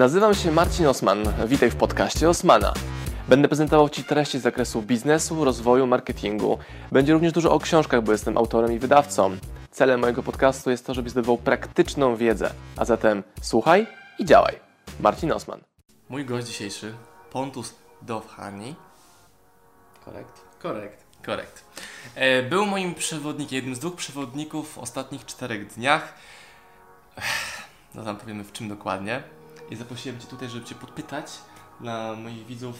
Nazywam się Marcin Osman. Witaj w podcaście Osmana. Będę prezentował Ci treści z zakresu biznesu, rozwoju, marketingu. Będzie również dużo o książkach, bo jestem autorem i wydawcą. Celem mojego podcastu jest to, żebyś zdobywał praktyczną wiedzę. A zatem słuchaj i działaj. Marcin Osman. Mój gość dzisiejszy, Pontus Dovhani. Korekt? Korekt. Korekt. E, Był moim przewodnikiem, jednym z dwóch przewodników w ostatnich czterech dniach. No tam powiemy w czym dokładnie. I zaprosiłem Cię tutaj, żeby Cię podpytać dla moich widzów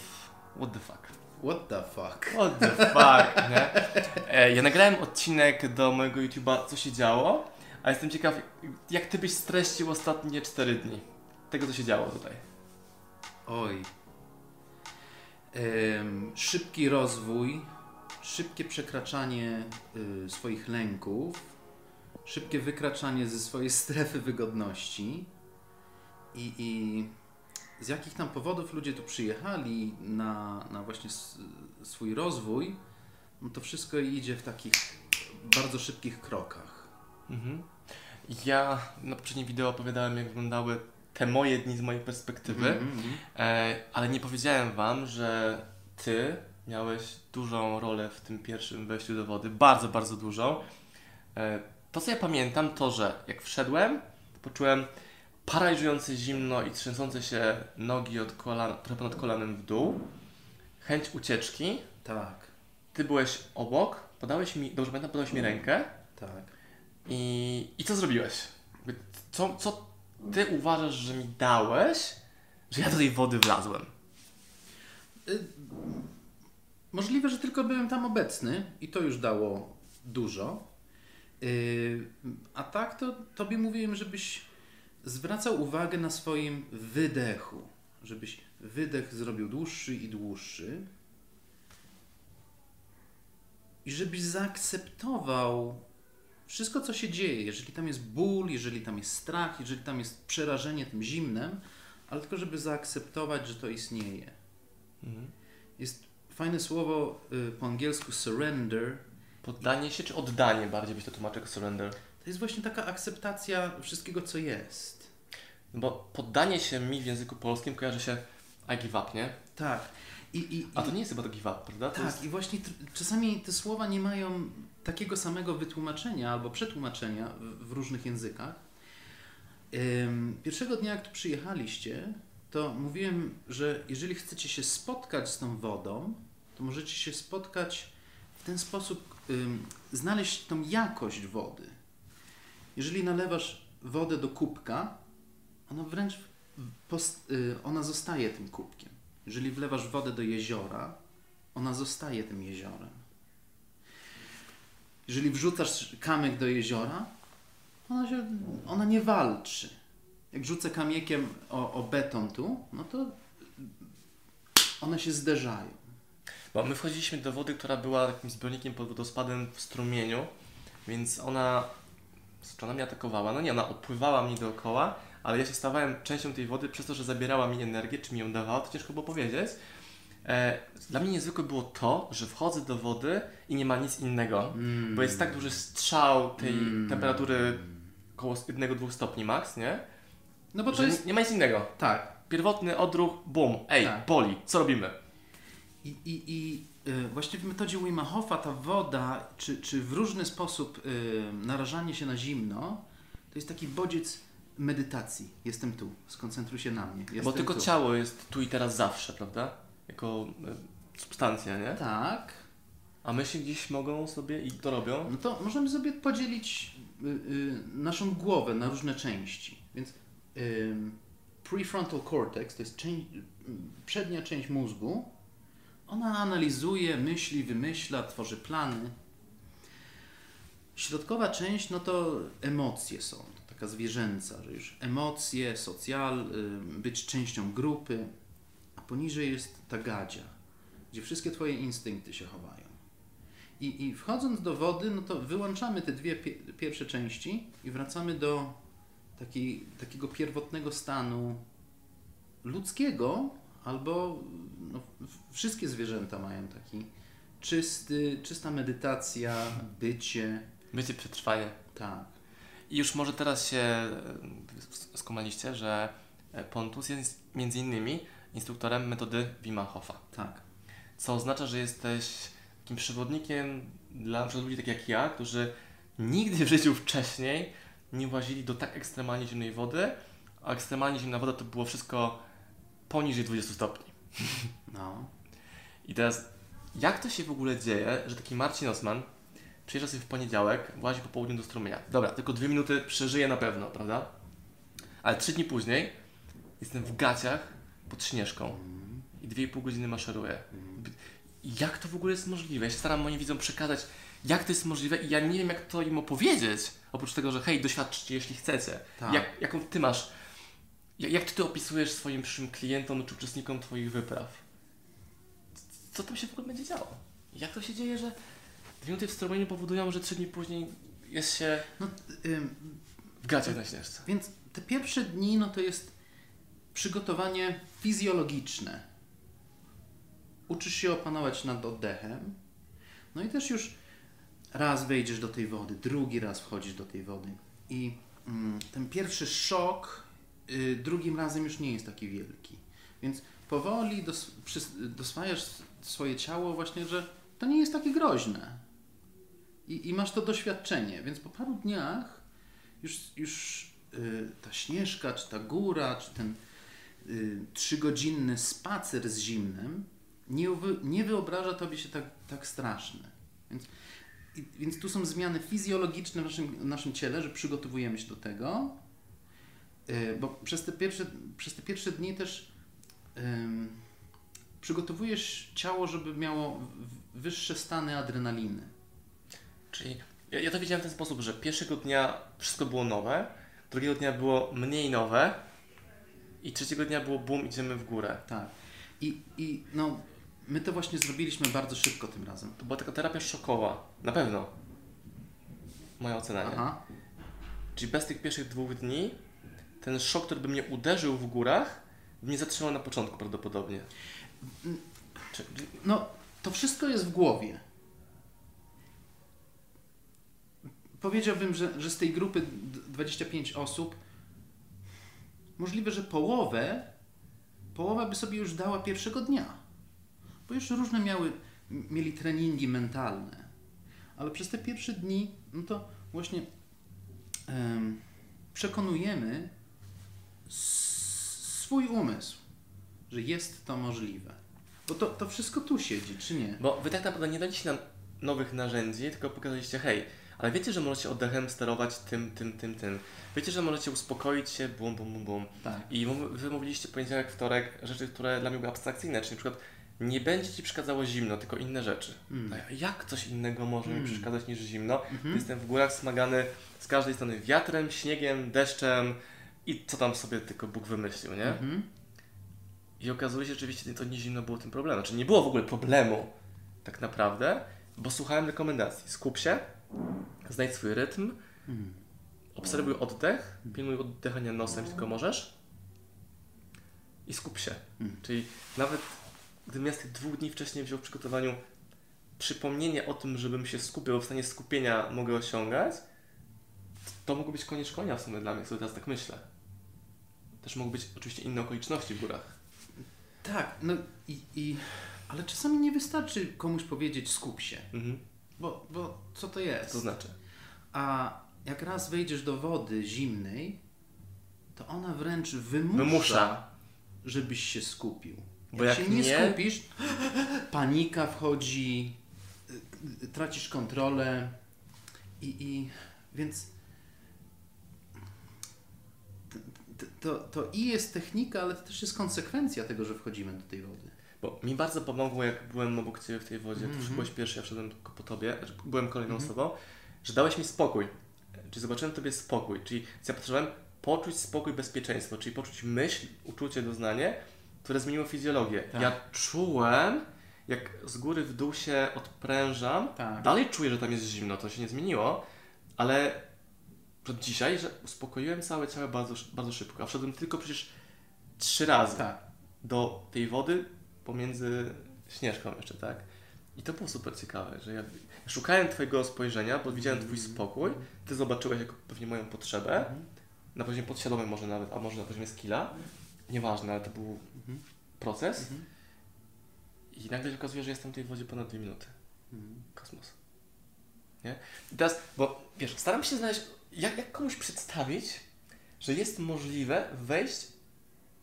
what the fuck. What the fuck? What the fuck, nie? E, Ja nagrałem odcinek do mojego YouTube'a Co się działo, a jestem ciekaw jak Ty byś streścił ostatnie cztery dni tego co się działo tutaj. Oj. Em, szybki rozwój, szybkie przekraczanie y, swoich lęków, szybkie wykraczanie ze swojej strefy wygodności i, i z jakich tam powodów ludzie tu przyjechali na, na właśnie swój rozwój, no to wszystko idzie w takich bardzo szybkich krokach. Mhm. Ja na poprzednim wideo opowiadałem, jak wyglądały te moje dni z mojej perspektywy, Mhm, mhm. e, ale nie powiedziałem Wam, że Ty miałeś dużą rolę w tym pierwszym wejściu do wody, bardzo, bardzo dużą. E, to, co ja pamiętam, to, że jak wszedłem, poczułem paraliżujące zimno i trzęsące się nogi od kolan, trochę ponad kolanem w dół, chęć ucieczki. Tak, Ty byłeś obok, podałeś mi, dobrze pamiętam, podałeś mi rękę. tak. I, I co zrobiłeś? Co, co ty uważasz, że mi dałeś, że ja do tej wody wlazłem? Y, Możliwe, że tylko byłem tam obecny i to już dało dużo. Y, A tak to tobie mówiłem, żebyś zwracał uwagę na swoim wydechu. Żebyś wydech zrobił dłuższy i dłuższy. I żebyś zaakceptował wszystko, co się dzieje. Jeżeli tam jest ból, jeżeli tam jest strach, jeżeli tam jest przerażenie tym zimnem, ale tylko żeby zaakceptować, że to istnieje. Jest fajne słowo y, po angielsku surrender. Poddanie się czy oddanie bardziej byś to tłumaczył surrender? To jest właśnie taka akceptacja wszystkiego, co jest. Bo poddanie się mi w języku polskim kojarzy się I give up, nie? Tak. I, i, A to nie jest chyba to give up, prawda? To tak, jest... i właśnie czasami te słowa nie mają takiego samego wytłumaczenia albo przetłumaczenia w, w różnych językach. Ym, pierwszego dnia, jak tu przyjechaliście, to mówiłem, że jeżeli chcecie się spotkać z tą wodą, to możecie się spotkać w ten sposób, ym, znaleźć tą jakość wody. Jeżeli nalewasz wodę do kubka, ona wręcz y, ona zostaje tym kubkiem. Jeżeli wlewasz wodę do jeziora, ona zostaje tym jeziorem. Jeżeli wrzucasz kamyk do jeziora, ona, się, ona nie walczy. Jak rzucę kamiekiem o, o beton tu, no to one się zderzają. Bo my wchodziliśmy do wody, która była takim zbiornikiem pod wodospadem w strumieniu, więc ona, czy ona mnie atakowała? No nie, ona opływała mnie dookoła, ale ja się stawałem częścią tej wody przez to, że zabierała mi energię, czy mi ją dawała, to ciężko było powiedzieć. E, dla mnie niezwykłe było to, że wchodzę do wody i nie ma nic innego, Mm. bo jest tak duży strzał tej Mm. temperatury około 1-2 stopni max, nie? No bo to Że jest. nie, ma nic innego. Tak. Pierwotny odruch, bum, ej, Tak. boli, co robimy? I, i, i właśnie w metodzie Wima Hofa ta woda, czy, czy w różny sposób y, narażanie się na zimno, to jest taki bodziec medytacji. Jestem tu, skoncentruj się na mnie. Jestem Bo tylko tu. ciało jest tu i teraz zawsze, prawda? Jako e, substancja, nie? Tak. A myśli gdzieś mogą sobie i to robią. No to możemy sobie podzielić y, y, naszą głowę na różne części. Więc ym, prefrontal cortex to jest część, y, przednia część mózgu. Ona analizuje, myśli, wymyśla, tworzy plany. Środkowa część, no to emocje są, taka zwierzęca, że już emocje, socjal, y, być częścią grupy, a poniżej jest ta gadzia, gdzie wszystkie Twoje instynkty się chowają. I, I wchodząc do wody, no to wyłączamy te dwie pie, pierwsze części i wracamy do takiej, takiego pierwotnego stanu ludzkiego, albo no, wszystkie zwierzęta mają taki czysty, czysta medytacja, bycie. Bycie przetrwanie. Tak. I już może teraz się e, skumaliście, że e, Pontus jest między innymi instruktorem metody Wima Hofa. Tak. Co oznacza, że jesteś takim przewodnikiem dla ludzi takich jak ja, którzy nigdy w życiu wcześniej nie włazili do tak ekstremalnie zimnej wody, a ekstremalnie zimna woda to było wszystko poniżej 20 stopni. No. I teraz, jak to się w ogóle dzieje, że taki Marcin Osman przyjeżdża sobie w poniedziałek, włazi po południu do strumienia. Dobra, tylko dwie minuty przeżyje na pewno, prawda? Ale trzy dni później jestem w gaciach pod Śnieżką i dwie i pół godziny maszeruję. Jak to w ogóle jest możliwe? Ja się staram moim widzom przekazać, jak to jest możliwe i ja nie wiem, jak to im opowiedzieć. Oprócz tego, że hej, doświadczcie, jeśli chcecie. Tak. Jak, jaką ty masz, jak, ty opisujesz swoim przyszłym klientom czy uczestnikom twoich wypraw? Co tam się w ogóle będzie działo? Jak to się dzieje, że dwie minuty w strumieniu powodują, że trzy dni później jest się no ym, w gaciach na Śnieżce? więc te pierwsze dni no to jest przygotowanie fizjologiczne. Uczysz się opanować nad oddechem. No i też już raz wejdziesz do tej wody, drugi raz wchodzisz do tej wody. I mm, ten pierwszy szok drugim razem już nie jest taki wielki. Więc powoli dos, przys- doswajasz swoje ciało właśnie, że to nie jest takie groźne. I, I masz to doświadczenie. Więc po paru dniach już, już y, ta śnieżka, czy ta góra, czy ten y, trzygodzinny spacer z zimnem nie, nie wyobraża tobie się tak, tak straszny. Więc, i, więc tu są zmiany fizjologiczne w naszym, w naszym ciele, że przygotowujemy się do tego, y, bo przez te pierwsze, przez te pierwsze dni też ym, przygotowujesz ciało, żeby miało wyższe stany adrenaliny. Czyli ja, ja to widziałem w ten sposób, że pierwszego dnia wszystko było nowe, drugiego dnia było mniej nowe i trzeciego dnia było bum, idziemy w górę. Tak. I, I no, my to właśnie zrobiliśmy bardzo szybko tym razem. To była taka terapia szokowa. Na pewno. Moja ocena, nie? Aha. Czyli bez tych pierwszych dwóch dni ten szok, który by mnie uderzył w górach, mnie zatrzymał na początku prawdopodobnie. No, to wszystko jest w głowie. Powiedziałbym, że, że z tej grupy d- 25 osób możliwe, że połowę połowa by sobie już dała pierwszego dnia. Bo już różne miały, mieli treningi mentalne. Ale przez te pierwsze dni, no to właśnie em, przekonujemy swój umysł, że jest to możliwe. Bo to, to wszystko tu siedzi, czy nie? Bo wy tak naprawdę nie daliście nam nowych narzędzi, tylko pokazaliście, hej, ale wiecie, że możecie oddechem sterować tym, tym, tym, tym. Wiecie, że możecie uspokoić się, bum, bum, bum, bum. Tak. I wy mówiliście poniedziałek, wtorek rzeczy, które dla mnie były abstrakcyjne, czyli na przykład nie będzie Ci przeszkadzało zimno, tylko inne rzeczy. Mm. Jak coś innego może mi Mm. przeszkadzać niż zimno? Mhm. Jestem w górach smagany z każdej strony wiatrem, śniegiem, deszczem i co tam sobie tylko Bóg wymyślił, nie? Mhm. I okazuje się, że rzeczywiście to nie zimno było tym problemem. Znaczy nie było w ogóle problemu tak naprawdę, bo słuchałem rekomendacji. Skup się, znajdź swój rytm, Mm. obserwuj oddech, pilnuj oddychania nosem, tylko możesz i skup się. Mm. Czyli nawet gdybym ja z tych dwóch dni wcześniej wziął w przygotowaniu przypomnienie o tym, żebym się skupiał, bo w stanie skupienia mogę osiągać, to mogło być koniec konia w sumie dla mnie, sobie teraz tak myślę. Też mogą być oczywiście inne okoliczności w górach. Tak, no i, i... Ale czasami nie wystarczy komuś powiedzieć skup się, Mhm. bo, bo co to jest? To znaczy? A jak raz wejdziesz do wody zimnej, to ona wręcz wymusza, Wymusza. żebyś się skupił. Bo jak, jak się nie, nie- skupisz, panika wchodzi, y, y, tracisz kontrolę i, i więc to, to i jest technika, ale to też jest konsekwencja tego, że wchodzimy do tej wody. Bo mi bardzo pomogło, jak byłem obok Ciebie w tej wodzie, Mhm. mm byłeś pierwszy, ja wszedłem tylko po Tobie, byłem kolejną Mhm. osobą, że dałeś mi spokój. Czyli zobaczyłem Tobie spokój, czyli ja potrzebowałem poczuć spokój, bezpieczeństwo, czyli poczuć myśl, uczucie, doznanie, które zmieniło fizjologię. Tak. Ja czułem, jak z góry w dół się odprężam, Tak. dalej czuję, że tam jest zimno, to się nie zmieniło, ale od dzisiaj, że uspokoiłem całe ciało bardzo, bardzo szybko, a wszedłem tylko przecież trzy razy Tak. do tej wody pomiędzy Śnieżką jeszcze, tak? I to było super ciekawe, że ja szukałem Twojego spojrzenia, bo widziałem Twój spokój, Ty zobaczyłeś jako pewnie moją potrzebę, Mhm. na poziomie podświadomym może nawet, a może na poziomie skilla nieważne, ale to był Mhm. proces Mhm. i nagle się okazuje, że jestem w tej wodzie ponad dwie minuty. Mhm. Kosmos. Nie? I teraz, bo wiesz, staram się znaleźć, jak, jak komuś przedstawić, że jest możliwe wejść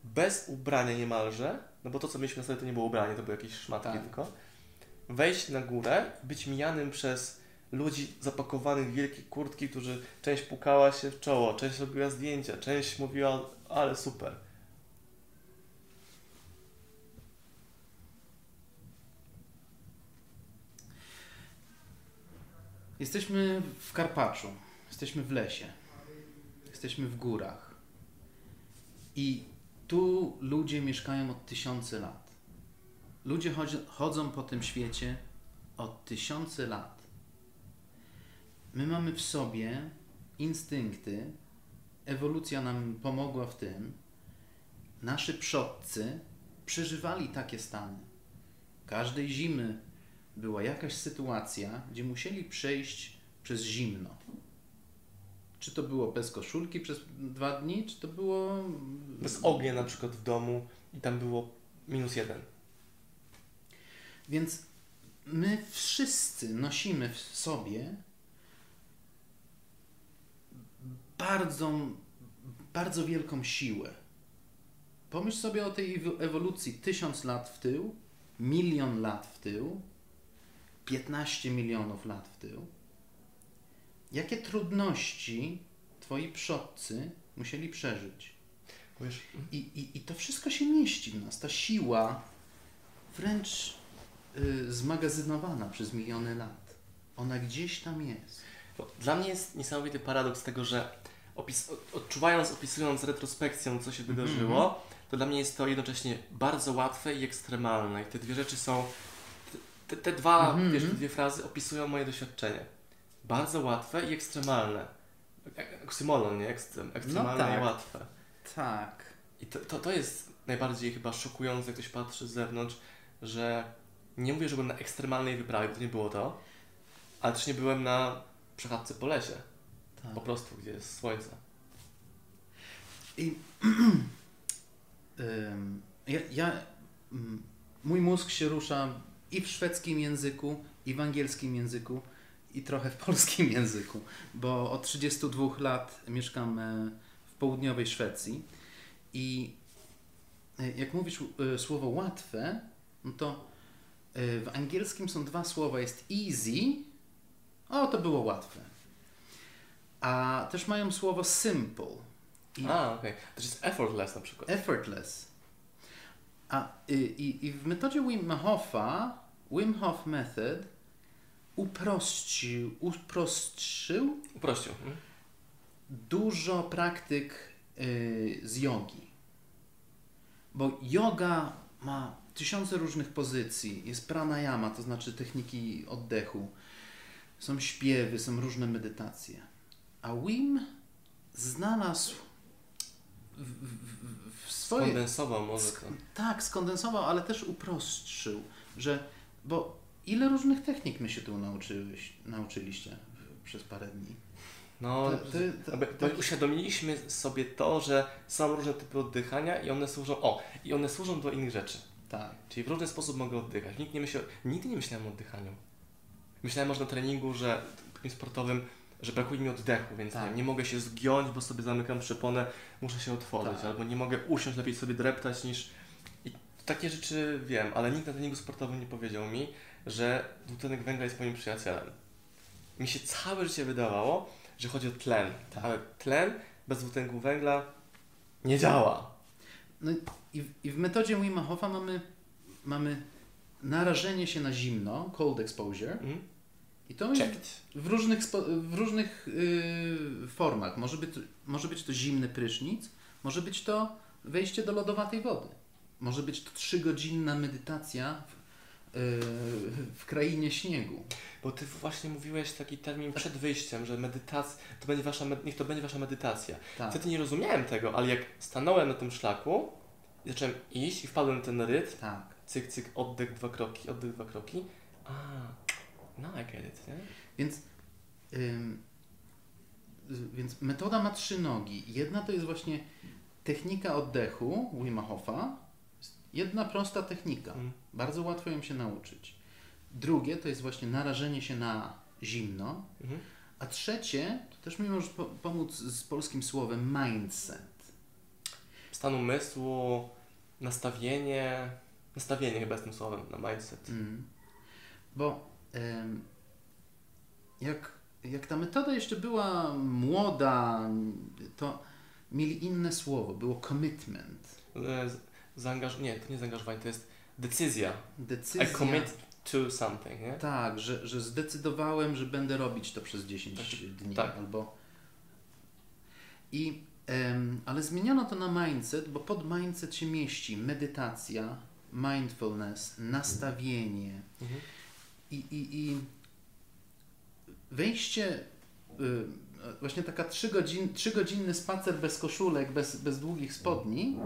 bez ubrania niemalże, no bo to, co mieliśmy na sobie, to nie było ubranie, to były jakieś szmatki Tak. tylko, wejść na górę, być mijanym przez ludzi zapakowanych w wielkie kurtki, którzy część pukała się w czoło, część robiła zdjęcia, część mówiła, ale super. Jesteśmy w Karpaczu, jesteśmy w lesie, jesteśmy w górach. I tu ludzie mieszkają od tysiące lat. Ludzie chodzą po tym świecie od tysiące lat. My mamy w sobie instynkty, ewolucja nam pomogła w tym. Nasi przodcy przeżywali takie stany. Każdej zimy była jakaś sytuacja, gdzie musieli przejść przez zimno. Czy to było bez koszulki przez dwa dni, czy to było. Bez ognia na przykład w domu i tam było minus jeden. Więc my wszyscy nosimy w sobie bardzo, bardzo wielką siłę. Pomyśl sobie o tej ewo- ewolucji tysiąc lat w tył, milion lat w tył, 15 milionów lat w tył. Jakie trudności twoi przodcy musieli przeżyć? Wiesz, I, i, I to wszystko się mieści w nas. Ta siła wręcz y, zmagazynowana przez miliony lat. Ona gdzieś tam jest. Dla mnie jest niesamowity paradoks tego, że opis, od- odczuwając, opisując retrospekcją, co się wydarzyło, to dla mnie jest to jednocześnie bardzo łatwe i ekstremalne. I te dwie rzeczy są. Te, te dwa, Mhm. wiesz, te dwie frazy opisują moje doświadczenie. Bardzo łatwe i ekstremalne. Oksymoron, nie? Ekstrem, ekstremalne tak. i łatwe. Tak. I to, to, to jest najbardziej chyba szokujące, jak ktoś patrzy z zewnątrz, że nie mówię, że byłem na ekstremalnej wyprawie, bo to nie było to, ale też nie byłem na przechadzce po lesie. tak. Po prostu, gdzie jest słońce. I ja, ja, mm, mój mózg się rusza i w szwedzkim języku, i w angielskim języku, i trochę w polskim języku, bo od 32 lat mieszkam e, w południowej Szwecji i e, jak mówisz e, słowo łatwe, no to w angielskim są dwa słowa, jest easy, o to było łatwe, a też mają słowo simple. I A, okej. To jest effortless na przykład. effortless. A, i, i, I w metodzie Wim Hofa, Wim Hof Method, uprościł, uprościł Uprościł. mhm. dużo praktyk y, z jogi. Bo yoga ma tysiące różnych pozycji. Jest pranayama, to znaczy techniki oddechu. Są śpiewy, są różne medytacje. A Wim znalazł w, w, w. Skondensował może to. Sk- tak, skondensował, ale też uprostrzył, że bo ile różnych technik my się tu nauczyłeś, nauczyliście przez parę dni. No, To- to- uświadomiliśmy sobie to, że są różne typy oddychania i one służą, o, i one służą do innych rzeczy. Tak. Czyli w różny sposób mogę oddychać. Nikt nie myślał, nigdy nie myślałem o oddychaniu. Myślałem może na treningu, że takim sportowym, że brakuje mi oddechu, więc Tak. nie, nie mogę się zgiąć, bo sobie zamykam przeponę, muszę się otworzyć, Tak. albo nie mogę usiąść, lepiej sobie dreptać niż... I takie rzeczy wiem, ale nikt na treningu sportowym nie powiedział mi, że dwutlenek węgla jest moim przyjacielem. Mi się całe życie wydawało, że chodzi o tlen, Tak. ale tlen bez dwutlenku węgla nie działa. No i, w- i w metodzie Wim Hofa mamy, mamy narażenie się na zimno, cold exposure, Mhm. i to jest w różnych, w różnych yy, formach. Może być, może być to zimny prysznic, może być to wejście do lodowatej wody. Może być to trzygodzinna medytacja w, w krainie śniegu. Bo ty właśnie mówiłeś taki termin przed wyjściem, że medytacja, to będzie wasza, niech to będzie wasza medytacja. Tak. Wtedy nie rozumiałem tego, ale jak stanąłem na tym szlaku zacząłem iść i wpadłem w ten rytm, Tak. cyk, cyk, oddech, dwa kroki, oddech, dwa kroki, a, no I get it, nie? Więc, ym, więc metoda ma trzy nogi. Jedna to jest właśnie technika oddechu Wima Hofa. Jedna prosta technika. Mhm. Bardzo łatwo ją się nauczyć. Drugie to jest właśnie narażenie się na zimno. Mhm. A trzecie, to też mi możesz po- pomóc z polskim słowem mindset. Stan umysłu, nastawienie, nastawienie chyba jest tym słowem, na mindset. Mm. Bo em, jak, jak ta metoda jeszcze była młoda, to mieli inne słowo. Było commitment. E, z- Zaangaż... Nie, to nie zaangażowanie, to jest decyzja. Decyzja. I commit to something, nie? Tak, że, że zdecydowałem, że będę robić to przez 10 Tak, dni. tak. Albo... I, em, ale zmieniono to na mindset, bo pod mindset się mieści medytacja, mindfulness, nastawienie Mhm. i, i, i wejście, y, właśnie taka trzygodzin, trzygodzinny spacer bez koszulek, bez, bez długich spodni,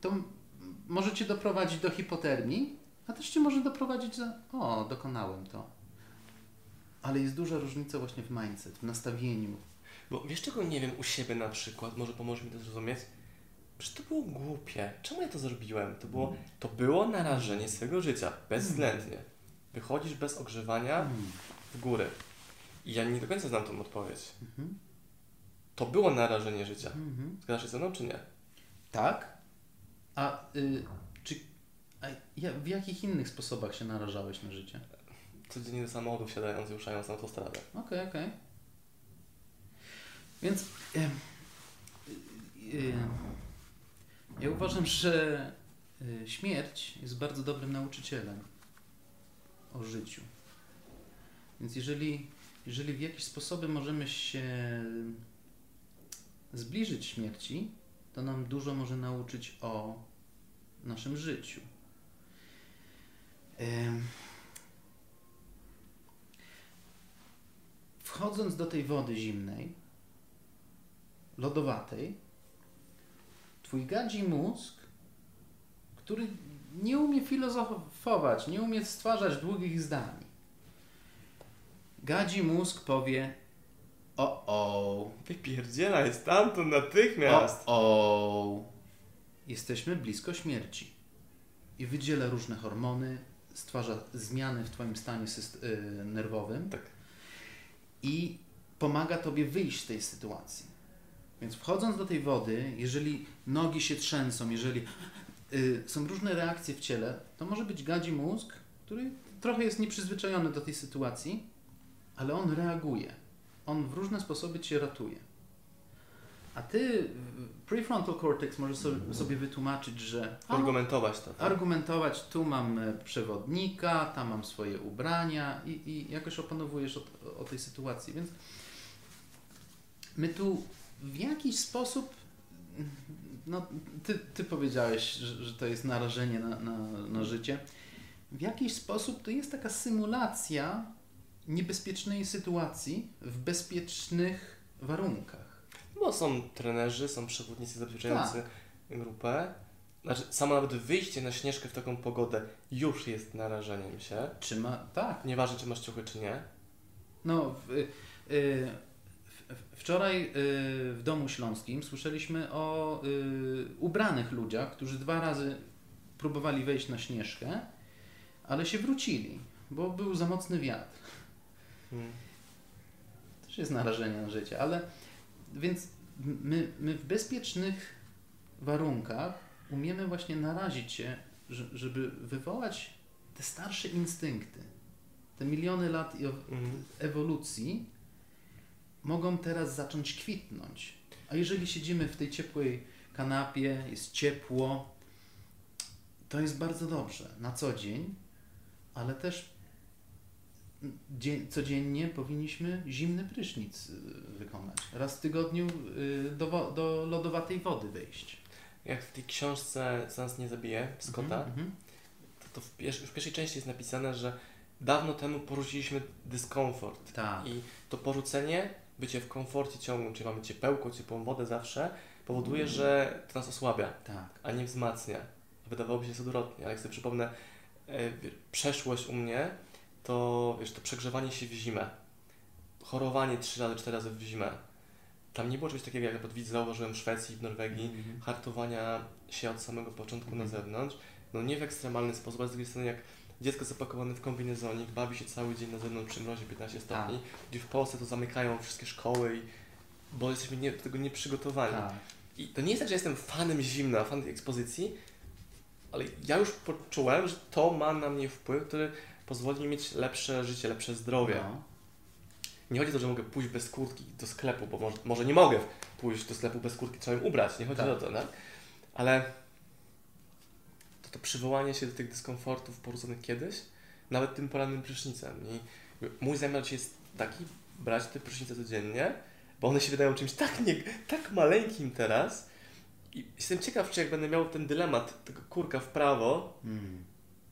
to może Cię doprowadzić do hipotermii, a też Cię może doprowadzić do, o, dokonałem to. Ale jest duża różnica właśnie w mindset, w nastawieniu. Bo wiesz czego nie wiem u siebie na przykład, może pomoże mi to zrozumieć? Że to było głupie. Czemu ja to zrobiłem? To było, to było narażenie swojego życia, bezwzględnie. Wychodzisz bez ogrzewania Mm. w góry. I ja nie do końca znam tą odpowiedź. Mhm. To było narażenie życia. Mhm. Zgadzasz się ze mną, czy nie? Tak? A y, czy a ja, w jakich innych sposobach się narażałeś na życie? Codziennie do samochodu wsiadając i ruszając na autostradę. Okej, okej. Więc em, y, y, ja uważam, że y, śmierć jest bardzo dobrym nauczycielem o życiu. Więc jeżeli, jeżeli w jakiś sposób możemy się zbliżyć śmierci, to nam dużo może nauczyć o naszym życiu. Wchodząc do tej wody zimnej, lodowatej, twój gadzi mózg, który nie umie filozofować, nie umie stwarzać długich zdań, gadzi mózg powie o o, Wypierdzielaj stamtąd natychmiast! o o, jesteśmy blisko śmierci. I wydziela różne hormony, stwarza zmiany w twoim stanie syst- y, nerwowym. Tak. i pomaga Tobie wyjść z tej sytuacji. Więc wchodząc do tej wody, jeżeli nogi się trzęsą, jeżeli y, są różne reakcje w ciele, to może być gadzi mózg, który trochę jest nieprzyzwyczajony do tej sytuacji, ale on reaguje. On w różne sposoby Cię ratuje. A Ty, prefrontal cortex, możesz sobie, sobie wytłumaczyć, że a, Argumentować to. Tak? argumentować, tu mam e, przewodnika, tam mam swoje ubrania i, i jakoś opanowujesz o, o tej sytuacji. Więc my tu w jakiś sposób, no ty, ty powiedziałeś, że, że to jest narażenie na, na, na życie. W jakiś sposób to jest taka symulacja niebezpiecznej sytuacji w bezpiecznych warunkach. Bo są trenerzy, są przewodnicy zabezpieczający Tak. grupę. Znaczy, samo nawet wyjście na śnieżkę w taką pogodę już jest narażeniem się. Czy ma, tak, Nieważne, czy masz ciuchy, czy nie. No, w, y, w, wczoraj y, w Domu Śląskim słyszeliśmy o y, ubranych ludziach, którzy dwa razy próbowali wejść na Śnieżkę, ale się wrócili, bo był za mocny wiatr. Hmm. Też jest narażenie na życie, ale więc my, my w bezpiecznych warunkach umiemy właśnie narazić się, że- żeby wywołać te starsze instynkty. Te miliony lat Mhm. ewolucji mogą teraz zacząć kwitnąć. A jeżeli siedzimy w tej ciepłej kanapie, jest ciepło, to jest bardzo dobrze na co dzień, ale też codziennie powinniśmy zimny prysznic y, wykonać. Raz w tygodniu y, do, do lodowatej wody wejść. Jak w tej książce nas nie zabije, Scotta, Mhm, mhm. to, to w, w pierwszej części jest napisane, że dawno temu porzuciliśmy dyskomfort. Tak. I to porzucenie, bycie w komforcie ciągłym, czyli mamy ciepełko, ciepłą wodę zawsze, powoduje, że to nas osłabia, Tak. a nie wzmacnia. Wydawałoby się jest odwrotnie, ale jak sobie przypomnę e, przeszłość u mnie, to wiesz, to przegrzewanie się w zimę, chorowanie trzy razy, cztery razy w zimę, tam nie było czegoś takiego, jak nawet zauważyłem w Szwecji, w Norwegii, Mhm. hartowania się od samego początku na Mhm. zewnątrz. No nie w ekstremalny sposób, ale z drugiej strony jak dziecko zapakowane w kombinezonik, bawi się cały dzień na zewnątrz przy mrozie 15 stopni, gdzie w Polsce to zamykają wszystkie szkoły, i, bo jesteśmy nie, do tego nieprzygotowani. Tak. I to nie jest tak, że jestem fanem zimna, fanem ekspozycji, ale ja już poczułem, że to ma na mnie wpływ, który pozwoli mi mieć lepsze życie, lepsze zdrowie. No. Nie chodzi o to, że mogę pójść bez kurtki do sklepu, bo może, może nie mogę pójść do sklepu bez kurtki, trzeba ją ubrać, nie chodzi Tak. o to, tak? Ale to, to przywołanie się do tych dyskomfortów poruszonych kiedyś, nawet tym porannym prysznicem. I mój zamiar dzisiaj jest taki, brać te prysznice codziennie, bo one się wydają czymś tak, nie, tak maleńkim teraz. I jestem ciekaw, czy jak będę miał ten dylemat tego kurka w prawo, Mm.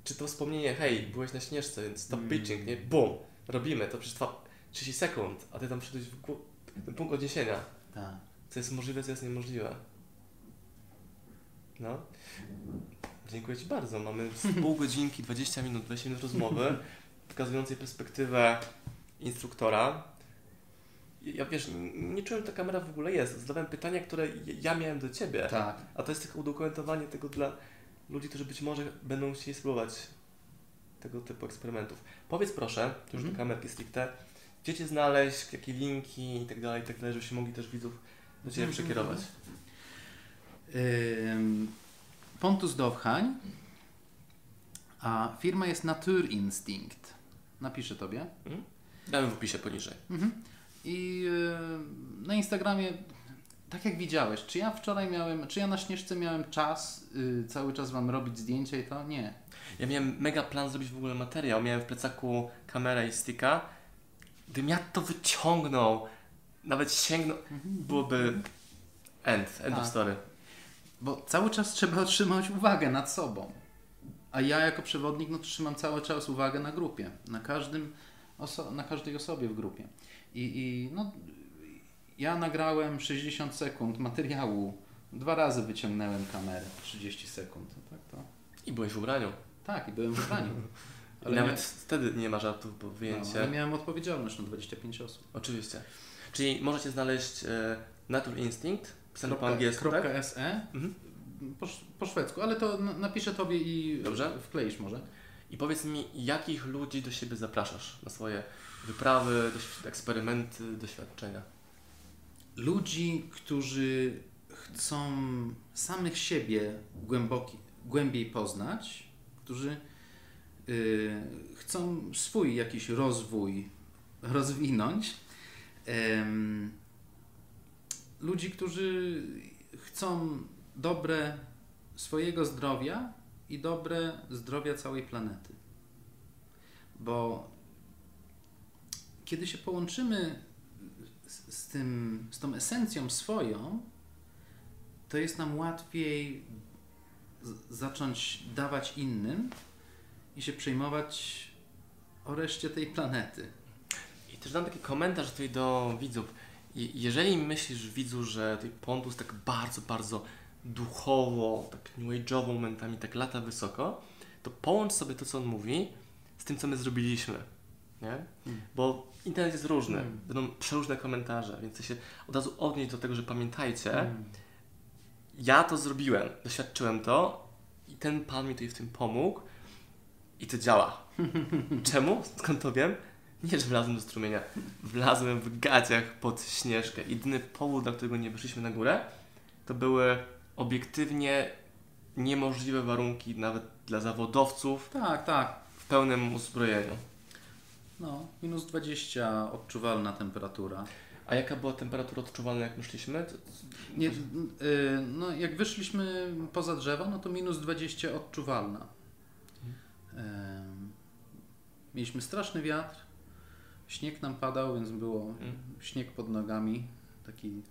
Czy to wspomnienie, hej, byłeś na śnieżce, więc stop Mm. bitching, nie? Bum, robimy, to trwa 30 sekund, a ty tam przyszedłeś w gó- ten punkt odniesienia. Tak. Co jest możliwe, co jest niemożliwe. No. Dziękuję Ci bardzo. Mamy pół godzinki, 20 minut, 20 minut rozmowy, pokazującej perspektywę instruktora. Ja wiesz, nie czułem, że ta kamera w ogóle jest. Zadawałem pytania, które ja miałem do Ciebie. Tak. A to jest tylko udokumentowanie tego dla ludzi, którzy być może będą chcieli spróbować tego typu eksperymentów. Powiedz proszę, to już Mhm. do kamerki stricte, gdzie Cię znaleźć, jakie linki i tak dalej, tak dalej, żebyśmy mogli też widzów do Ciebie Mhm. przekierować. Ym, Pontus Dowchań, a firma jest Naturinstinkt. Napiszę Tobie. Damy w opisie poniżej. Mhm. I na Instagramie, tak jak widziałeś, czy ja wczoraj miałem, czy ja na Śnieżce miałem czas y, cały czas Wam robić zdjęcia i to? Nie. Ja miałem mega plan zrobić w ogóle materiał. Miałem w plecaku kamerę i sticka. Gdybym ja to wyciągnął, nawet sięgnął, byłoby end, end of Tak. story. Bo cały czas trzeba otrzymać uwagę nad sobą. A ja jako przewodnik no, trzymam cały czas uwagę na grupie, na, każdym oso- na każdej osobie w grupie. I, I no, ja nagrałem 60 sekund materiału, dwa razy wyciągnąłem kamerę, 30 sekund. Tak, to, I byłeś w ubraniu. tak i byłem w ubraniu. Ale nawet wtedy nie ma żartów, bo wyjęcie... No, ale miałem odpowiedzialność na 25 osób. Oczywiście. Czyli możecie znaleźć e, Nature Instinct, pisane po angielsku, tak? SE Mhm. po, po szwedzku, ale to na- napiszę Tobie i Dobrze. wkleisz może. I powiedz mi, jakich ludzi do siebie zapraszasz na swoje wyprawy, eksperymenty, doświadczenia? Ludzi, którzy chcą samych siebie głęboki, głębiej poznać, którzy y, chcą swój jakiś rozwój rozwinąć. Ludzi, którzy chcą dobre swojego zdrowia i dobre zdrowia całej planety. Bo kiedy się połączymy z, tym, z tą esencją swoją, to jest nam łatwiej z, zacząć dawać innym i się przejmować o reszcie tej planety. I też dam taki komentarz tutaj do widzów. Jeżeli myślisz, widzu, że tej Pontus tak bardzo, bardzo duchowo, tak new age'owo momentami, tak lata wysoko, to połącz sobie to, co on mówi, z tym, co my zrobiliśmy. Nie? Mm. Bo internet jest różny, Mm. będą przeróżne komentarze, więc chcę się od razu odnieść do tego, że pamiętajcie, Mm. ja to zrobiłem, doświadczyłem to i ten Pan mi tutaj w tym pomógł i to działa. Czemu? Skąd to wiem? Nie, że wlazłem do strumienia. Wlazłem w gaciach pod śnieżkę. Jedyny powód, dla którego nie wyszliśmy na górę, to były obiektywnie niemożliwe warunki nawet dla zawodowców Tak, tak. w pełnym uzbrojeniu. No, minus 20 odczuwalna temperatura. A jaka była temperatura odczuwalna, jak my szliśmy? To- Nie, y, no, jak wyszliśmy poza drzewa, no to minus 20 odczuwalna. Em, mieliśmy straszny wiatr, śnieg nam padał, więc było Mm. śnieg pod nogami. Taki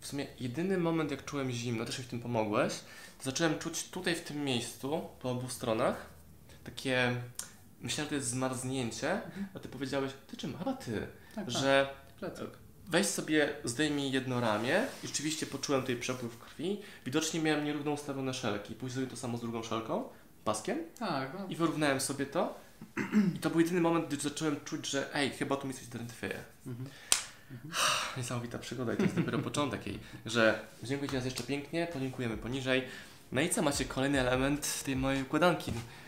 W sumie jedyny moment, jak czułem zimno, też mi w tym pomogłeś, to zacząłem czuć tutaj w tym miejscu, po obu stronach, takie, myślałem, że to jest zmarznięcie, a ty powiedziałeś, ty czym? Chyba ty, tak, że tak, plecak. weź sobie, zdejmij jedno ramię i rzeczywiście poczułem tutaj przepływ krwi. Widocznie miałem nierówno ustawione szelki. Później zrobiłem to samo z drugą szelką, paskiem Tak, no, i wyrównałem sobie to. I to był jedyny moment, gdy zacząłem czuć, że ej, chyba tu mi coś drętwieje. mhm. Niesamowita przygoda i to jest dopiero początek jej. Że dziękuję Ci raz jeszcze pięknie, podziękujemy poniżej. No i co, macie kolejny element tej mojej układanki